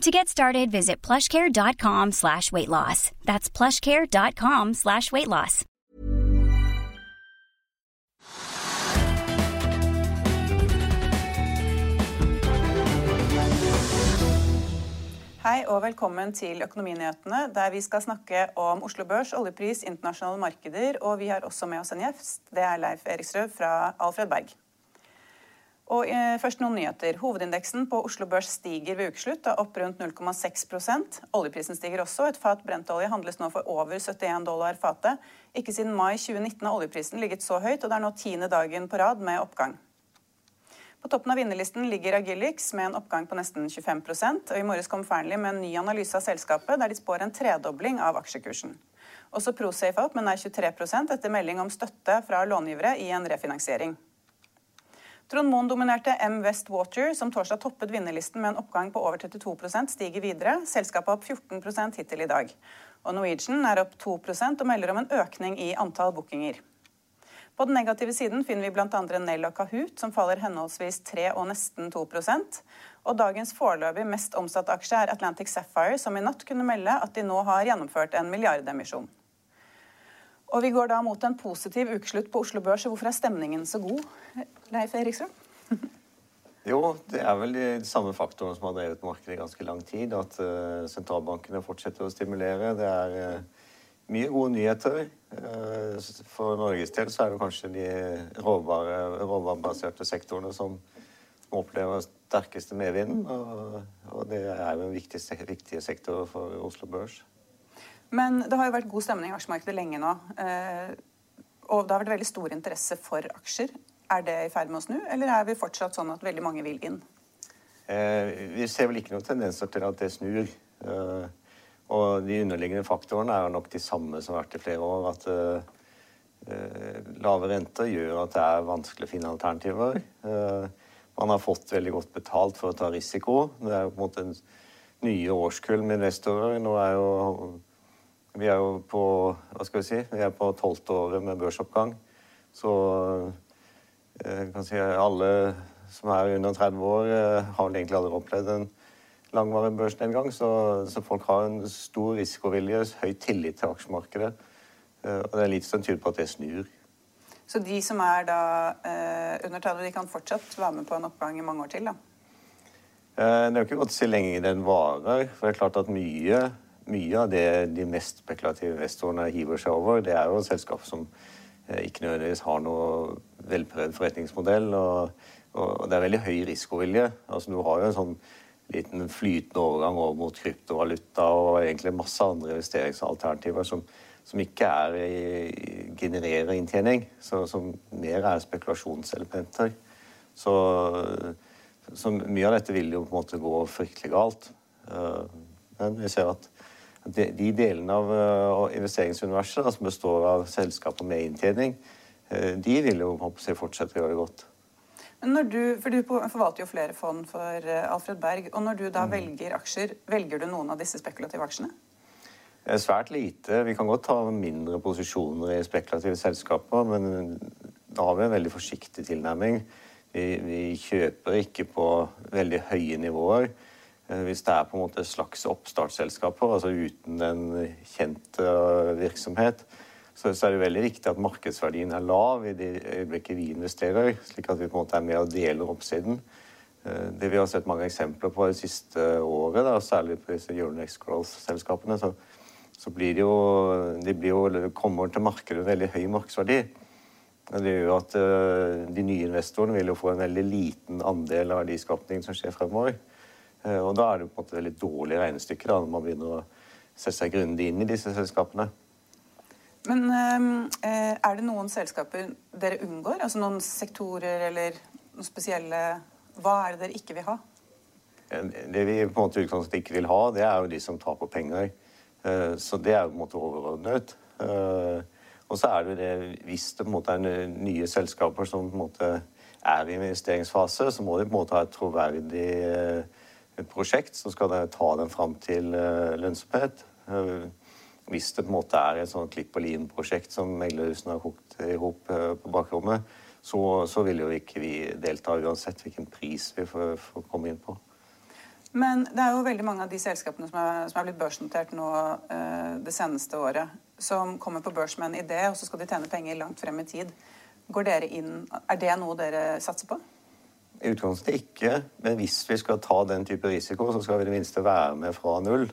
To get started, visit plushcare.com slash weight loss. That's plushcare.com slash weight loss. Hei og velkommen til Økonominyhetene, der vi skal snakke om Oslo Børs, oljepris, internasjonale markeder, og vi har også med oss en gjest. Det er Leif Eriksrød fra Alfred Berg. Og eh, først noen nyheter. Hovedindeksen på Oslo Børs stiger ved ukeslutt, da opp rundt 0,6% Oljeprisen stiger også. Et fat brentolje handles nå for over 71 dollar fatet. Ikke siden mai 2019 har oljeprisen ligget så høyt, og det er nå tiende dagen på rad med oppgang. På toppen av vinnerlisten ligger Agilix med en oppgang på nesten 25% og I morges kom Fearnley med en ny analyse av selskapet, der de spår en tredobling av aksjekursen. Også Prosafe opp med nær 23% etter melding om støtte fra långivere i en refinansiering. Trond Moen dominerte M West Water, som torsdag toppet vinnerlisten med en oppgang på over 32% stiger videre. Selskapet opp 14 hittil i dag. Og Norwegian er opp 2% og melder om en økning i antall bookinger. På den negative siden finner vi bl.a. Nell og Kahoot, som faller henholdsvis 3 og nesten 2% Og dagens foreløpig mest omsatte aksje er Atlantic Sapphire, som i natt kunne melde at de nå har gjennomført en milliardemisjon. Og vi går da mot en positiv ukeslutt på Oslo Børs. Hvorfor er stemningen så god, Leif Eriksrud? Jo, det er vel de samme faktorene som har drevet markedet i ganske lang tid. At uh, sentralbankene fortsetter å stimulere. Det er uh, mye gode nyheter. Uh, for Norges del så er det kanskje de råvarebaserte sektorene som, opplever opplever sterkeste medvinden. Og, det er jo en viktig, viktig sektor for Oslo Børs. Men det har jo vært god stemning i aksjemarkedet lenge nå. Eh, og det har vært veldig stor interesse for aksjer. Er det i ferd med å snu, eller er vi fortsatt sånn at veldig mange vil inn? Eh, vi ser vel ikke noen tendenser til at det snur. Eh, og de underliggende faktorene er nok de samme som har vært i flere år. At lave renter gjør at det er vanskelig å finne alternativer. man har fått veldig godt betalt for å ta risiko. Det er på en måte en nye årskull med investorer. Nå er jo vi er jo på hva skal vi si, vi er på tolvte året med børsoppgang. Så jeg eh, kan si alle som er under 30 år, eh, har vel egentlig aldri opplevd en langvarig børsnedgang. Så, så, folk har en stor risikovilje, høy tillit til aksjemarkedet. Eh, og det er litt som tyder på at det snur. Så de som er da eh, under 30, de kan fortsatt være med på en oppgang i mange år til? da? Det er jo ikke godt å si lenge den varer. For det er klart at mye mye av det de mest spekulative investorene hiver seg over, det er jo selskap som eh, ikke nødvendigvis har noe velprøvd forretningsmodell. Og, og, det er veldig høy risikovilje. Altså, du har jo en sånn liten flytende overgang over mot kryptovaluta og egentlig masse andre investeringsalternativer som, som ikke i, genererer inntjening, så, som mer er spekulasjonselementer. Så, så, mye av dette vil jo på en måte gå fryktelig galt. Eh, men vi ser at de, de delene av uh, investeringsuniverset som består av selskaper med inntjening, uh, de vil jo jeg, fortsette å gjøre det godt. Når du, for du forvalter jo flere fond for uh, Alfred Berg. og Når du da mm. velger aksjer, velger du noen av disse spekulative aksjene? Svært lite. Vi kan godt ta mindre posisjoner i spekulative selskaper, men da har vi en veldig forsiktig tilnærming. Vi, vi kjøper ikke på veldig høye nivåer. Eh, hvis det er på en måte slags oppstartsselskaper, altså uten en kjent eh, virksomhet, så, er det veldig viktig at markedsverdien er lav i det øyeblikket vi investerer, slik at vi på en måte er med og deler oppsiden. Eh, det vi har sett mange eksempler på det siste året, da, særlig på disse Euronex Growth-selskapene, så, så blir det jo, de blir jo, kommer til markedet med veldig høy markedsverdi. Det gjør at uh, de nye investorene vil jo få en veldig liten andel av verdiskapningen som skjer fremover. Uh, og da er det på en måte veldig dårlige regnestykker da, når man begynner å sette seg grundig inn i disse selskapene. Men uh, er det noen selskaper dere unngår? Altså noen sektorer eller noen spesielle Hva er det dere ikke vil ha? Det vi på en måte utgangspunktet ikke vil ha, det er jo de som på penger. Så det er jo på en måte overordnet. Og så er det jo det Hvis det på en måte er nye selskaper som på en måte er i investeringsfase, så må de på en måte ha et troverdig et eh, prosjekt så skal ta den fram til eh, lønnsomhet. Eh, hvis det på en måte er et sånn klipp og lim-prosjekt som meglerhusene har kokt i hop på bakrommet, så, så, vil jo ikke vi delta uansett hvilken pris vi får, får, komme inn på. Men det er jo veldig mange av de selskapene som er, som er blitt børsnotert nå eh, det seneste året, som kommer på børs med en idé, og så skal de tjene penger langt frem i tid. Går dere inn, Er det noe dere satser på? I utgangspunktet ikke, men hvis vi skal ta den type risiko, så skal vi i det minste være med fra null.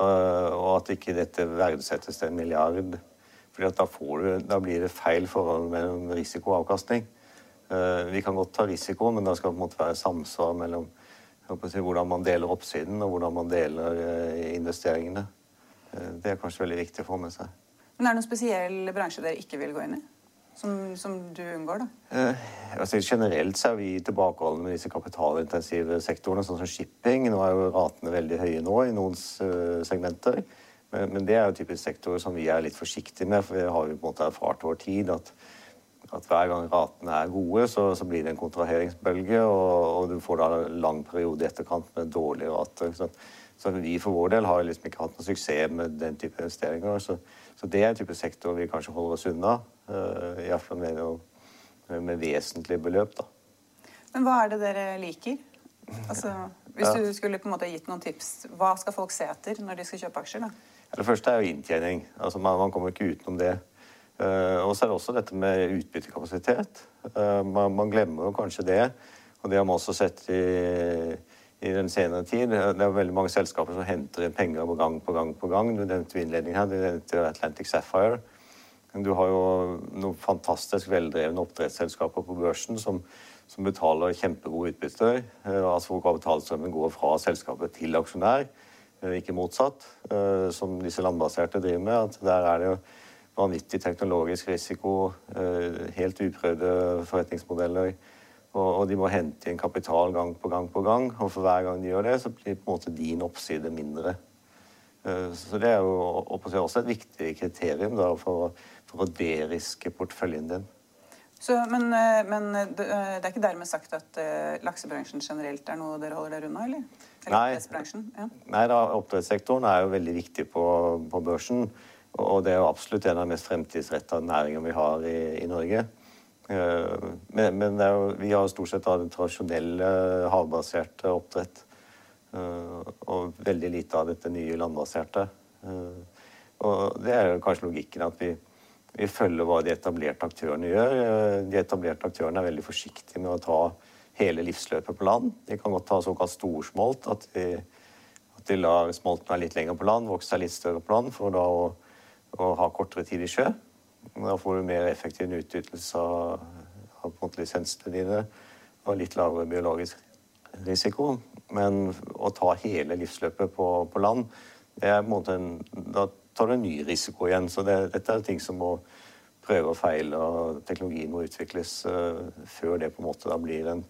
Eh, og at ikke dette verdsettes til en milliard. For da, da, blir det feil forhold mellom risiko og avkastning. Eh, vi kan godt ta risiko, men da skal det på en måte være samsvar mellom si, hvordan man deler oppsiden og hvordan man deler eh, investeringene. Det er kanskje veldig viktig å få med seg. Men Er det noen spesiell bransje dere ikke vil gå inn i? Som, som du unngår, da? Eh, altså, generelt så er vi tilbakeholdne med disse kapitalintensive sektorene, sånn som shipping. Nå er jo ratene veldig høye nå i noen uh, segmenter. Men, men, det er jo typisk sektorer som vi er litt forsiktige med, for vi har jo på en måte erfart over tid at, at hver gang ratene er gode, så, så, blir det en kontraheringsbølge, og, og, du får da en lang periode i etterkant med dårlige rater. Så vi for vår del har liksom ikke hatt noe suksess med den type investeringer. Så, så det er en type sektor vi kanskje holder oss unna. Uh, Iallfall med, med vesentlige beløp, da. Men hva er det dere liker? Altså, hvis ja. du skulle på en måte gitt noen tips, hva skal folk se etter når de skal kjøpe aksjer? da? Ja, det første er jo inntjening. Altså, man, man kommer ikke utenom det. Uh, og så er det også dette med utbyttekapasitet. Uh, man, man, glemmer jo kanskje det. Og det har man også sett i i den senere tid. Det er veldig mange selskaper som henter inn penger på gang på gang. på gang. Du nevnte innledningen her, du nevnte Atlantic Sapphire. Du har jo noen fantastisk veldrevne oppdrettsselskaper på børsen som, som betaler kjempegode utbytter. Eh, altså hvor kapitalstrømmen går fra selskapet til aksjonær, eh, ikke motsatt, eh, som disse landbaserte driver med. at Der er det jo vanvittig teknologisk risiko, helt uprøvde forretningsmodeller og, og, de må hente inn kapital gang på gang på gang. Og for hver gang de gjør det, så blir på en måte din oppside mindre. Eh, så det er jo også et viktig kriterium da, for, for, å deriske porteføljen din. Så, men, eh, men, eh, det er ikke dermed sagt at laksebransjen generelt er noe dere holder dere unna, eller? eller Nei, ja. Nei da, oppdrettssektoren er jo veldig viktig på, på børsen. Og det er jo absolutt en av de mest fremtidsretta næringene vi har i, i Norge. Eh, men, men jo, vi har stort sett den tradisjonelle havbaserte oppdrett. Eh, og veldig lite av dette nye landbaserte. Eh, og det er kanskje logikken at vi, vi følger hva de etablerte aktørene gjør. De etablerte aktørene er veldig forsiktige med å ta hele livsløpet på land. De kan godt ta såkalt storsmolt, at de, at de lar smolten være litt lenger på land, vokse seg litt større på land, for da å, å ha kortere tid i sjø. Da får du mer effektiv utnyttelse av, av lisensene dine og litt lavere biologisk risiko. Men å ta hele livsløpet på, på land, en, da tar du en ny risiko igjen. Så det, dette er ting som må prøve og feile, og teknologien må utvikles uh, før det på en måte da blir en,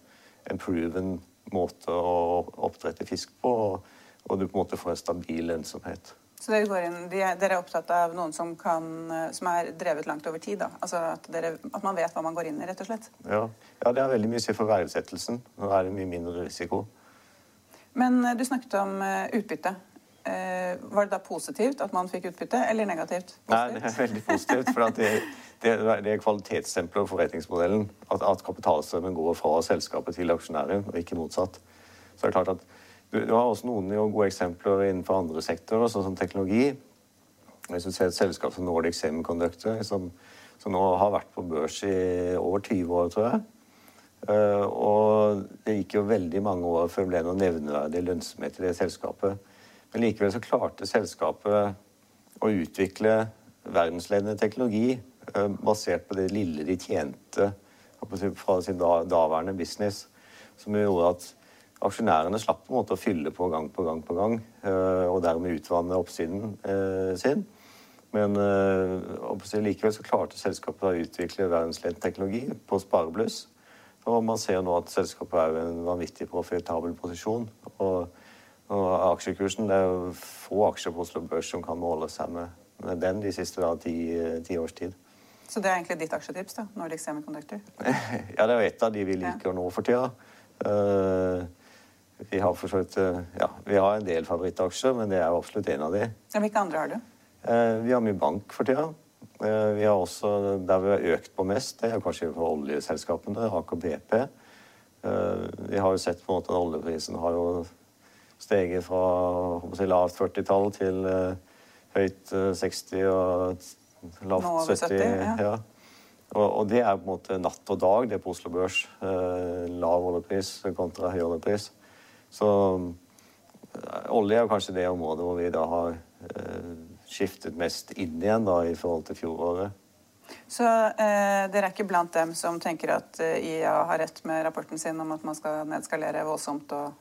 en proven måte å oppdrette fisk på, og, og du på en måte får en stabil lønnsomhet. Så dere, går inn, de, dere er opptatt av noen som, kan, eh, som er drevet langt over tid? da? Altså at, dere, at, man vet hva man går inn i, rett og slett? Ja, ja det har veldig mye å si for verdsettelsen. Nå er det mye mindre risiko. Men eh, du snakket om uh, utbytte. Var det da positivt at man fikk utbytte, eller negativt? Positivt? Nei, det er veldig positivt. For det, det, det, er kvalitetsstempelet for forretningsmodellen. At, at kapitalstrømmen går fra selskapet til aksjonæren, og ikke motsatt. Så det er klart at du, har også noen gode eksempler innenfor andre sektorer, sånn som teknologi. Hvis du ser et selskap som Nordic Semiconductor, som, som, nå har vært på børs i over 20 år, tror jeg. Uh, og det gikk jo veldig mange år før det ble noe nevneverdig lønnsomhet i det selskapet. Men likevel så klarte selskapet å utvikle verdensledende teknologi basert på det lille de tjente fra sin daværende business, som gjorde at aksjonærene slapp på en måte å fylle på gang på gang på gang, og dermed utvanne oppsiden sin. Men likevel så klarte selskapet å utvikle verdensledende teknologi på sparebluss. Og man ser nå at selskapet er i en vanvittig profitabel posisjon. Og, og aksjekursen Det er jo få aksjer på Oslo Børs som kan måle seg med, med den de siste da, ti, ti, års tid. Så det er egentlig ditt aksjetips, da? Nordic Semiconductor? ja, det er jo et av de vi liker ja. nå for tida. Uh, vi har for uh, ja, vi har en del favorittaksjer, men det er jo absolutt en av de. Hvilke andre har du? Uh, vi har mye bank for tida. Eh, vi har også, Der vi har økt på mest, det er kanskje for oljeselskapene, Aker BP. Eh, vi har jo sett på en måte at oljeprisen har jo steget fra si, lavt 40-tall til høyt 60 og lavt 70. 70 ja. Og, og, det er på en måte natt og dag, det på Oslo Børs. Lav oljepris kontra høy oljepris. Så uh, olje er kanskje det området hvor vi da har skiftet mest inn igjen da, i forhold til fjoråret. Så eh, dere er ikke blant dem som tenker at eh, IA har rett med rapporten sin om at man skal nedskalere voldsomt og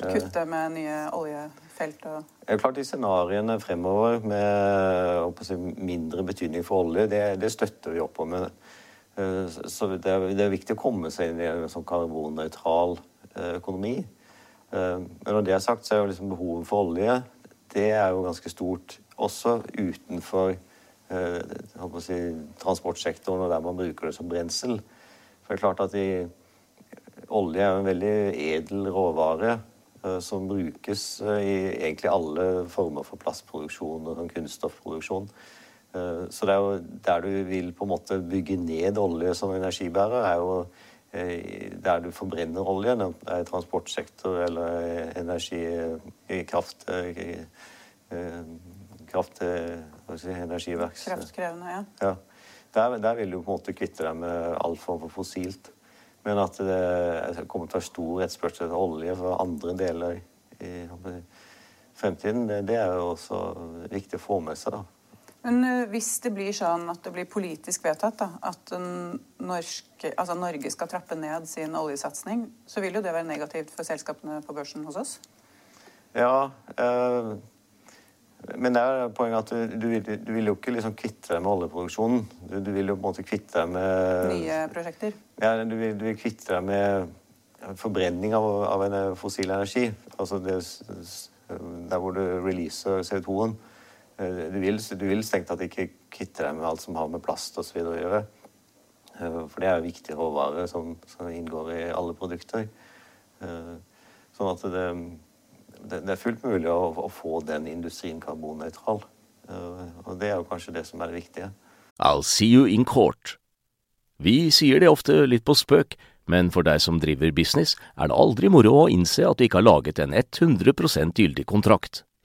kutte med nye oljefelt? Og det er klart De scenarioene fremover med si, mindre betydning for olje, det, det, støtter vi opp om. Eh, så det er, det er, viktig å komme seg inn i en sånn karbonnøytral eh, økonomi. Eh, men når det er sagt, så er jo liksom behovet for olje det er jo ganske stort også utenfor eh, si, transportsektoren og der man bruker det som brensel. For det er klart at de, olje er jo en veldig edel råvare eh, som brukes eh, i egentlig alle former for plastproduksjon og sånn kunststoffproduksjon. Eh, så det er jo der du vil på en måte bygge ned olje som energibærer, er jo eh, der du forbrenner olje, enten det er transportsektor eller energi, kraft Eh, kraft si, energiverks. Kraftkrevende, ja. ja. Der, der, vil du på en måte kvitte deg med all form for fossilt. Men at det kommer til å være stor etterspørsel etter olje for andre deler i fremtiden, det, det, er jo også viktig å få med seg. da. Men uh, hvis det blir sånn at det blir politisk vedtatt da, at norske, altså Norge skal trappe ned sin oljesatsing, så vil jo det være negativt for selskapene på børsen hos oss? Ja, eh, men det er poenget at du, du, du vil jo ikke liksom kvitte deg med oljeproduksjonen. Du, du, vil jo på en måte kvitte deg med Nye prosjekter? Ja, du vil, vil kvitte deg med forbrenning av, av en fossil energi. Altså det, der hvor du releaser CO2-en. Eh, du vil, du vil strengt tatt ikke kvitte deg med alt som har med plast osv. å gjøre. Eh, for det er jo viktige råvarer som, som inngår i alle produkter. Eh, sånn at det det, er fullt mulig å, å, få den industrien karbonnøytral. Og det er jo kanskje det som er det viktige. I'll see you in court. Vi sier det ofte litt på spøk, men for deg som driver business, er det aldri moro å innse at du ikke har laget en 100% gyldig kontrakt.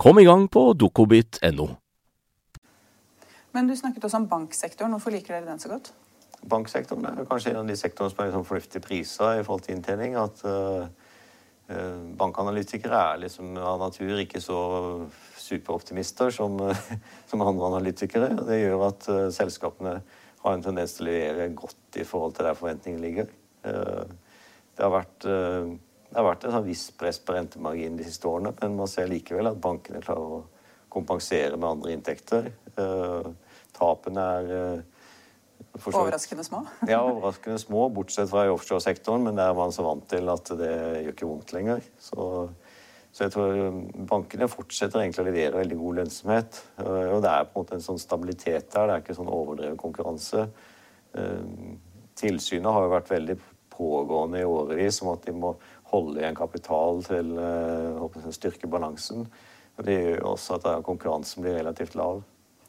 Kom i gang på dokobit.no. Men du snakket også om banksektoren. Hvorfor liker dere den så godt? Banksektoren er kanskje en av de sektorene som er liksom fornuftige priser i forhold til inntjening. At uh, bankanalytikere er liksom av natur ikke så superoptimister som, som andre analytikere. Det gjør at uh, selskapene har en tendens til å levere godt i forhold til der forventningene ligger. Uh, det har vært, det har vært et sånn visst press på rentemarginen de siste årene, men man ser likevel at bankene klarer å kompensere med andre inntekter. Tapene er Overraskende små? ja, overraskende små, bortsett fra i offshoresektoren. Men der er man så vant til at det gjør ikke vondt lenger. Så, så jeg tror bankene fortsetter egentlig å levere veldig god lønnsomhet. Og det er på en måte en sånn stabilitet der. Det er ikke sånn overdreven konkurranse. Eh, tilsynet har jo vært veldig pågående i årevis om at de må holde igjen kapital til å eh, styrke balansen. Og det gjør også at konkurransen blir relativt lav.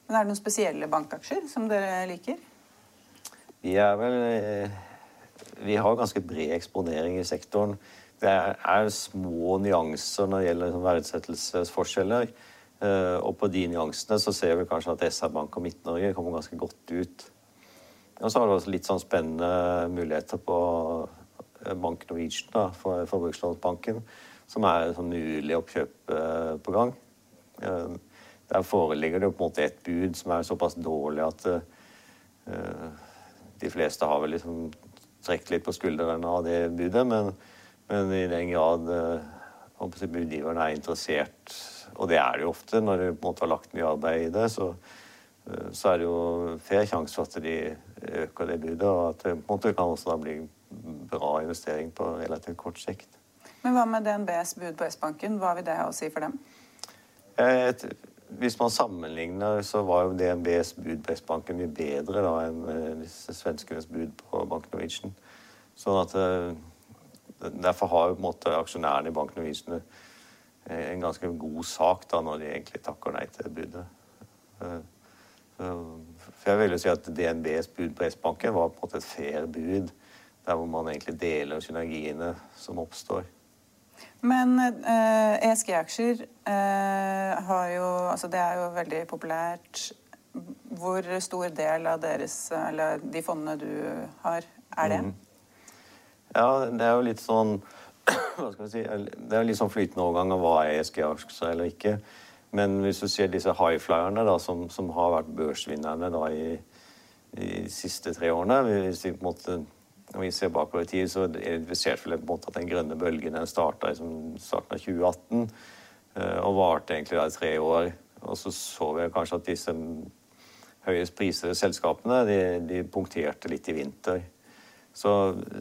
Men Er det noen spesielle bankaksjer som dere liker? Vi er vel eh, Vi har ganske bred eksponering i sektoren. Det er, små nyanser når det gjelder sånn verdsettelsesforskjeller. Eh, og på de nyansene så ser vi kanskje at SR Bank og Midt-Norge kommer ganske godt ut. Og så har du også litt sånn spennende muligheter på Bank Norwegian, da, for Forbrukslånsbanken, som er sånn mulig oppkjøp på gang. Der foreligger det på en måte et bud som er såpass dårlig at de fleste har vel liksom trukket litt på skuldrene av det budet, men, men i den grad eh, budgiverne er interessert, og det er det jo ofte når det på en måte har lagt mye arbeid i det, så, eh, så er det jo fair sjanse for at de øker det budet, og at det på en måte kan også da bli bra investering på relativt kort sikt. Men hva med DNBs bud på S-banken? Hva vil det ha å si for dem? Et, hvis man sammenligner, så var jo DNBs bud på S-banken mye bedre da enn eh, svenskenes bud på Bank Norwegian. Sånn at eh, Derfor har jo på en måte aksjonærene i Bank Norwegian eh, en ganske god sak da når de egentlig takker nei til budet. For jeg vil jo si at DNBs bud på S-banken var på en måte et fair bud, der hvor man egentlig deler synergiene som oppstår. Men eh, ESG-aksjer eh, har jo Altså, det er jo veldig populært. Hvor stor del av deres, eller de fondene du har, er det? Mm. Ja, det er jo litt sånn hva skal vi si, Det er jo litt sånn flytende overgang av hva er ESG-aksjer eller ikke. Men hvis du ser disse highflyerne da, som, som har vært børsvinnerne da, i, i de siste tre årene Hvis de på en måte når vi ser bakover i tid, så identifiserte vi på en måte at den grønne bølgen den starta i starten av 2018 eh, og varte egentlig da i tre år. Og så så vi kanskje at disse høyest prisede selskapene de, de, punkterte litt i vinter. Så,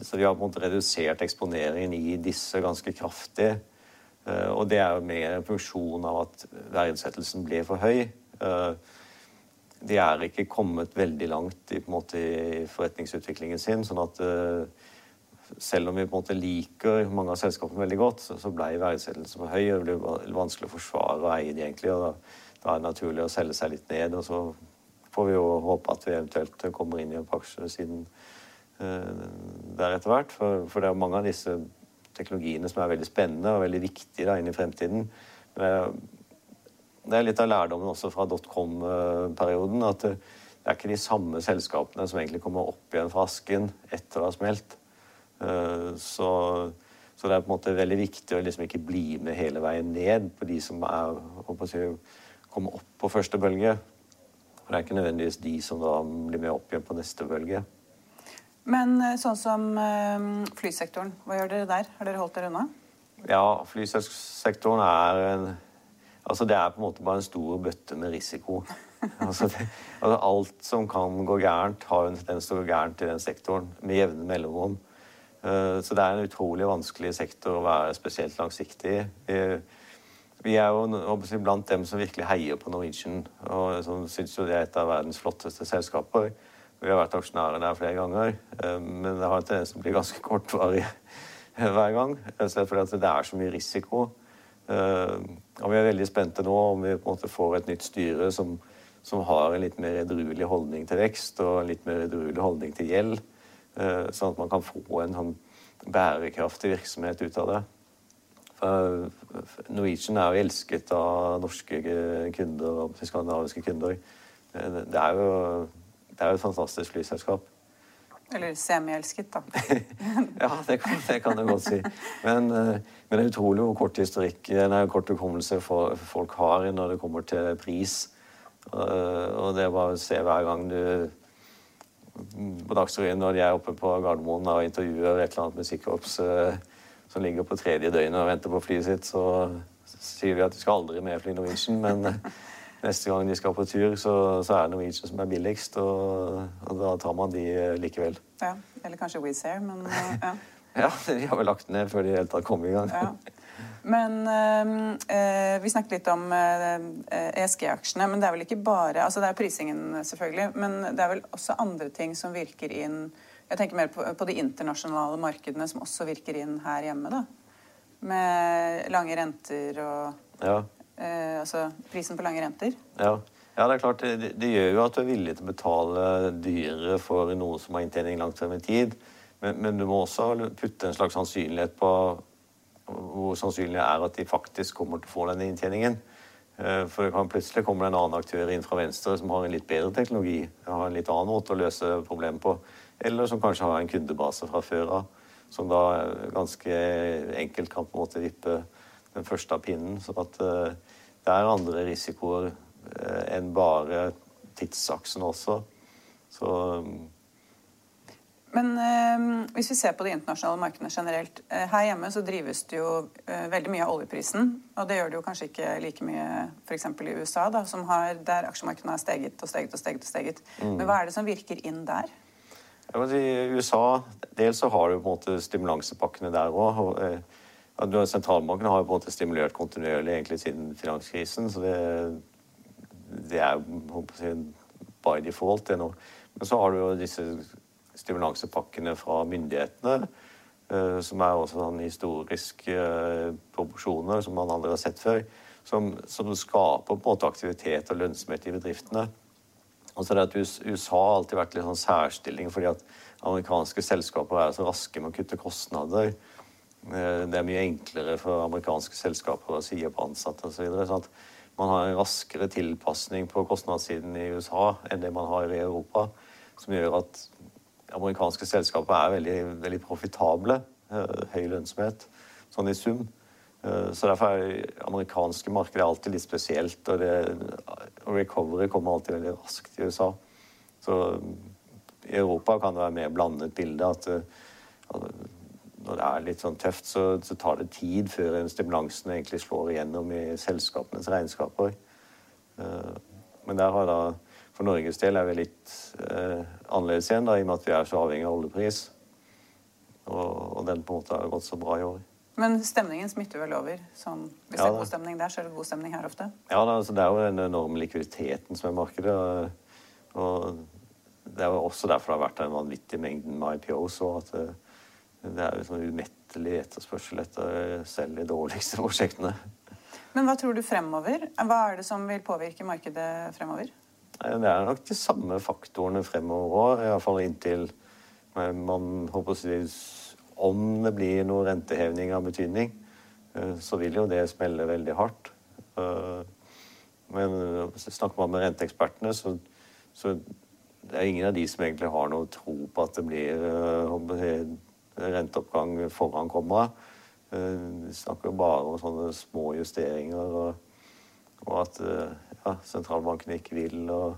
så, vi har på en måte redusert eksponeringen i disse ganske kraftig. Eh, og det er jo mer en funksjon av at verdsettelsen ble for høy. De er ikke kommet veldig langt i, måte, i forretningsutviklingen sin. sånn at uh, selv om vi på en måte liker mange av selskapene veldig godt, så, så ble verdsettelsen for høy. og Det ble vanskelig å forsvare og eie de egentlig. og da, da, er det naturlig å selge seg litt ned. og så får vi jo håpe at vi eventuelt kommer inn i en aksjesiden uh, der etter hvert. For, for, det er mange av disse teknologiene som er veldig spennende og veldig viktige da, inn i fremtiden. Men det er litt av lærdommen også fra dotcom-perioden. At det er ikke de samme selskapene som egentlig kommer opp igjen fra asken etter å ha smelt. Eh, så, så, det er på en måte veldig viktig å liksom ikke bli med hele veien ned på de som er, si, kommer opp på første bølge. For det er ikke nødvendigvis de som da blir med opp igjen på neste bølge. Men eh, sånn som eh, flysektoren, hva gjør dere der? Har dere holdt dere unna? Ja, flysektoren er en Altså, det er på en måte bare en stor bøtte med risiko. Altså, det, altså alt som kan gå gærent, har en tendens til å gå gærent i den sektoren med jevne mellomrom. Uh, så det er en utrolig vanskelig sektor å være spesielt langsiktig i. Vi, vi er jo blant dem som virkelig heier på Norwegian, og som syns det er et av verdens flotteste selskaper. Vi har vært aksjonærer der flere ganger, uh, men det har en tendens til å bli ganske kortvarig hver gang. Fordi det er så mye risiko. Uh, og vi er veldig spente nå om vi på en måte får et nytt styre som, som har en litt mer edruelig holdning til vekst og en litt mer edruelig holdning til gjeld. Eh, sånn at man kan få en sånn bærekraftig virksomhet ut av det. For Norwegian er jo elsket av norske kunder og skandinaviske kunder. Det er jo, det er jo et fantastisk flyselskap. Eller semielsket, da. ja, det kan, det kan, du godt si. Men, eh, men, det er utrolig hvor kort historikk, nei, kort hukommelse folk har når det kommer til pris. Og det er bare å se hver gang du på Dagsrevyen når de er oppe på Gardermoen og intervjuer et eller annet musikkorps eh, som ligger på tredje døgnet og venter på flyet sitt, så sier de at de skal aldri med fly Norwegian. Men, neste gang de skal på tur, så, så er det Norwegian som er billigst, og, og, da tar man de likevel. Ja, Eller kanskje Wizz Air, men ja. ja, de har vel lagt ned før de i hele tatt kom i gang. Ja. Men øh, vi snakket litt om øh, ESG-aksjene. Men det er vel ikke bare altså Det er prisingen, selvfølgelig. Men det er vel også andre ting som virker inn Jeg tenker mer på, på de internasjonale markedene som også virker inn her hjemme. da. Med lange renter og ja. Øh, Altså prisen på lange renter. Ja. Ja, det er klart, det, gjør jo at du er villig til å betale dyrere for noe som har inntjening langt frem i tid. Men, men, du må også putte en slags sannsynlighet på hvor sannsynlig det er at de faktisk kommer til å få denne inntjeningen. Eh, for det kan plutselig komme en annen aktør inn fra venstre som har en litt bedre teknologi, har en litt annen måte å løse problemet på, eller som kanskje har en kundebase fra før av, som da ganske enkelt kan på en måte vippe den første av pinnen. Så at eh, det er andre risikoer eh, enn bare tidsaksen også. Så men eh, hvis vi ser på de internasjonale markedene generelt eh, Her hjemme så drives det jo eh, veldig mye av oljeprisen. Og det gjør det jo kanskje ikke like mye f.eks. i USA, da, har, der aksjemarkedene har steget og steget og steget. og steget. Mm. Men hva er det som virker inn der? I USA dels så har du på en måte stimulansepakkene der òg. Eh, sentralbanken har jo på en måte stimulert kontinuerlig egentlig siden finanskrisen. Så det, det er si, by default det nå. Men så har du jo disse stimulansepakkene fra myndighetene, eh, som er også sånn historiske eh, proporsjoner som man aldri har sett før, som, som skaper på en måte aktivitet og lønnsomhet i bedriftene. Altså det at USA har alltid vært litt sånn særstilling fordi at amerikanske selskaper er så raske med å kutte kostnader. Eh, det er mye enklere for amerikanske selskaper å si opp ansatte osv. Så sånn man har en raskere tilpasning på kostnadssiden i USA enn det man har i Europa. Som gjør at amerikanske selskaper er veldig, veldig profitable. Eh, høy lønnsomhet, sånn i sum. Eh, så derfor er amerikanske markedet alltid litt spesielt. Og, det, recovery kommer alltid veldig raskt i USA. Så i Europa kan det være mer blandet bilde. At, at når det er litt sånn tøft, så, så, tar det tid før stimulansen egentlig slår igjennom i selskapenes regnskaper. Eh, men der har da for Norges del er vi litt eh, annerledes igjen, da, i og med at vi er så avhengig av oljepris. Og, og, den på en måte har gått så bra i år. Men stemningen smitter vel over? Sånn, hvis ja, det er god stemning der, så er det god stemning her ofte? Ja, da, altså, det er jo den enorme likviditeten som er markedet. Og det er jo også derfor det har vært en vanvittig mengde med IPOs. og at det, det er jo sånn umettelig etterspørsel etter selv de dårligste prosjektene. Men hva tror du fremover? Hva er det som vil påvirke markedet fremover? Det er nok de samme faktorene fremover òg, iallfall inntil man håper å Om det blir noe renteheving av betydning, eh, så vil jo det smelle veldig hardt. Eh, men snakker man med renteekspertene, så, så det er ingen av de som egentlig har noe tro på at det blir eh, renteoppgang foran kommer. Vi snakker jo bare om sånne små justeringer. og og at eh, ja, sentralbanken ikke vil, og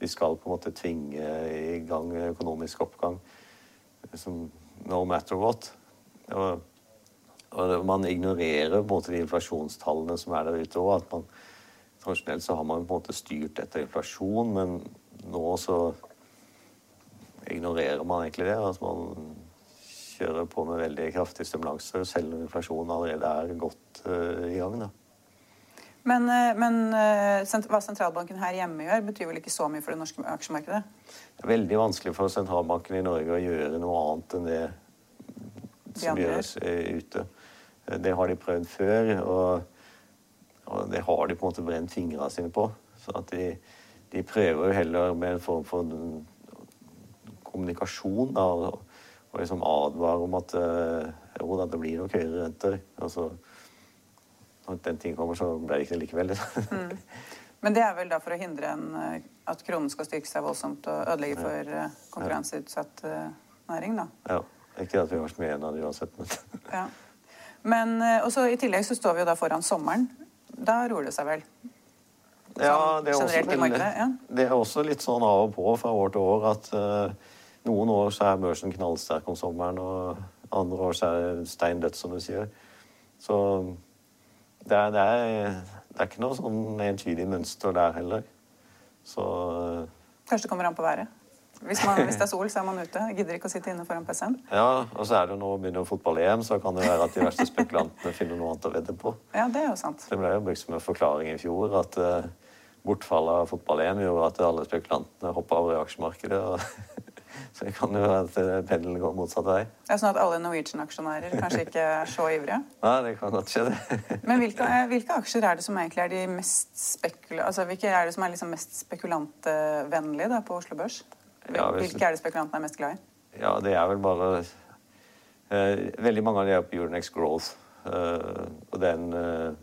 de skal på en måte tvinge i gang økonomisk oppgang som no matter what. Og, og man ignorerer på en måte de inflasjonstallene som er der ute òg. Tradisjonelt så har man på en måte styrt etter inflasjon, men nå så ignorerer man egentlig det. Altså man kjører på med veldig kraftige stimulanser selv om inflasjonen allerede er godt uh, i gang. da. Men, eh, men, eh, hva sentralbanken her hjemme gjør, betyr vel ikke så mye for det norske aksjemarkedet? Det er veldig vanskelig for sentralbanken i Norge å gjøre noe annet enn det som gjøres eh, ute. Det har de prøvd før, og, og det har de på en måte brent fingrene sine på. Så at de, de prøver jo heller med en form for kommunikasjon da, og, og liksom advare om at jo da, det blir nok høyere renter. altså når den tiden kommer, så ble det ikke det likevel. mm. Men det er vel da for å hindre en, eh, at kronen skal styrke seg voldsomt og ødelegge for. Eh, konkurranseutsatt næring, da? Ja. Ikke at vi har så mye igjen av det uansett, men ja. Men også, I tillegg så står vi jo da foran sommeren. Da roer det seg vel? Sånn, ja, det er, også, ja. det er, også, litt sånn av og på fra år til år at uh, noen år så er børsen knallsterk om sommeren, og andre år så er det stein dødt, som du sier. Så det er, det, er, det er ikke noe sånn entydig mønster der heller. Så Kanskje det kommer an på været? Hvis, man, hvis, det er sol, så er man ute. Jeg gidder ikke å sitte inne foran PC-en. Ja, og så er det jo nå begynner fotball-EM, så kan det være at de verste spekulantene finner noe annet å vedde på. Ja, Det er jo sant. Det ble jo brukt som en forklaring i fjor at uh, bortfallet av fotball-EM gjorde at alle spekulantene hoppa over i aksjemarkedet. Og så det kan jo være at eh, pendelen går motsatt vei. Det er sånn at alle Norwegian-aksjonærer kanskje ikke er så ivrige? Nei, det kan godt skje, det. Men hvilke, eh, hvilke, aksjer er det som egentlig er de mest spekula... Altså, hvilke er det som er liksom mest spekulantvennlige da, på Oslo Børs? Hvilke er det spekulantene er mest glad i? Ja, det er vel bare uh, Veldig mange av de er på Euronex Growth. Uh, og den uh,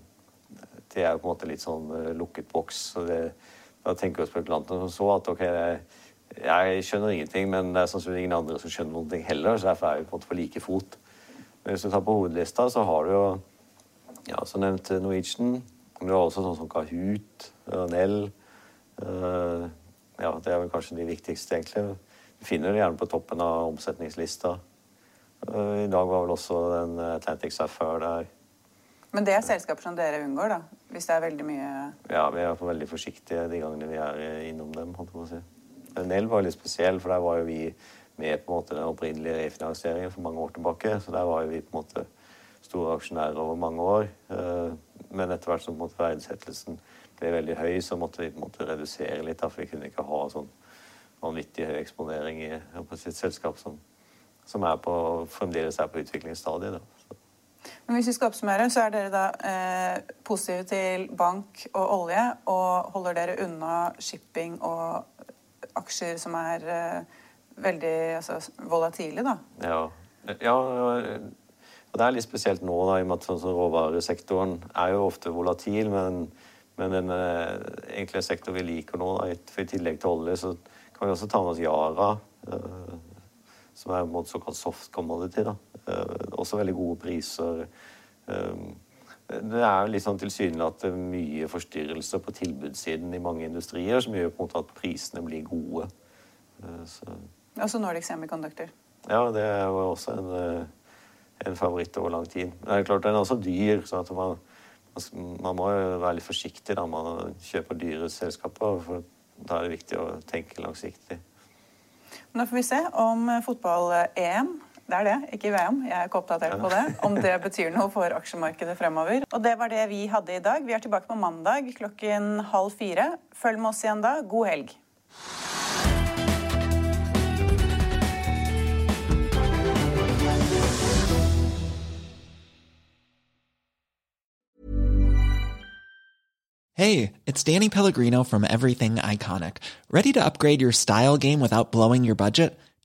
Det er jo på en måte litt sånn lukket boks. Så det, Da tenker jo spekulantene så at ok, det er jeg skjønner ingenting, men det er sannsynligvis ingen andre som skjønner noen ting heller, så derfor er vi på en måte på like fot. Men hvis du tar på hovedlista, så har du jo ja, som nevnt Norwegian. Men Du har også sånn som Kahoot, Nell. Uh, ja, det er vel kanskje de viktigste, egentlig. Du finner det gjerne på toppen av omsetningslista. Uh, I dag var vel også den Atlantic Sapphire der. Men det er selskaper som dere unngår, da? Hvis det er veldig mye Ja, vi er veldig forsiktige de gangene vi er innom dem. holdt jeg på å si. Nell var litt spesiell, for der var jo vi med på en måte den opprinnelige refinansieringen for mange år tilbake. Så der var jo vi på en måte store aksjonærer over mange år. Eh, men etter hvert som verdsettelsen ble veldig høy, så måtte vi på en måte redusere litt. For vi kunne ikke ha sånn vanvittig høy eksponering i sitt selskap som, som er på, fremdeles er på utviklingsstadiet. Da. Men hvis vi skal oppsummere, så er dere da eh, positive til bank og olje, og holder dere unna shipping og aksjer som er uh, veldig altså, volatile, da. Ja. ja. det er litt spesielt nå, da, i og med at sånn, råvaresektoren er jo ofte volatil. Men, men den uh, enkle sektor vi liker nå, da, for i tillegg til olje, så kan vi også ta med oss Yara. Uh, som er en måte såkalt soft commodity. Da. også veldig gode priser. Det er jo sånn tilsynelatende mye forstyrrelser på tilbudssiden i mange industrier som gjør på en måte at prisene blir gode. Eh, så. Også Nordic Semiconductor. Ja, det var også en, eh, en favoritt over lang tid. Det er klart Den er også dyr, så man, man, må jo være litt forsiktig når man kjøper dyre selskaper. for Da er det viktig å tenke langsiktig. Nå får vi se om fotball-EM det er det, ikke VM. Jeg er ikke oppdatert på det. Om det betyr noe for aksjemarkedet fremover. Og det var det vi hadde i dag. Vi er tilbake på mandag klokken halv fire. Følg med oss igjen da. God helg. Hey, it's Danny Pellegrino from Everything Iconic. Ready to upgrade your style game without blowing your budget?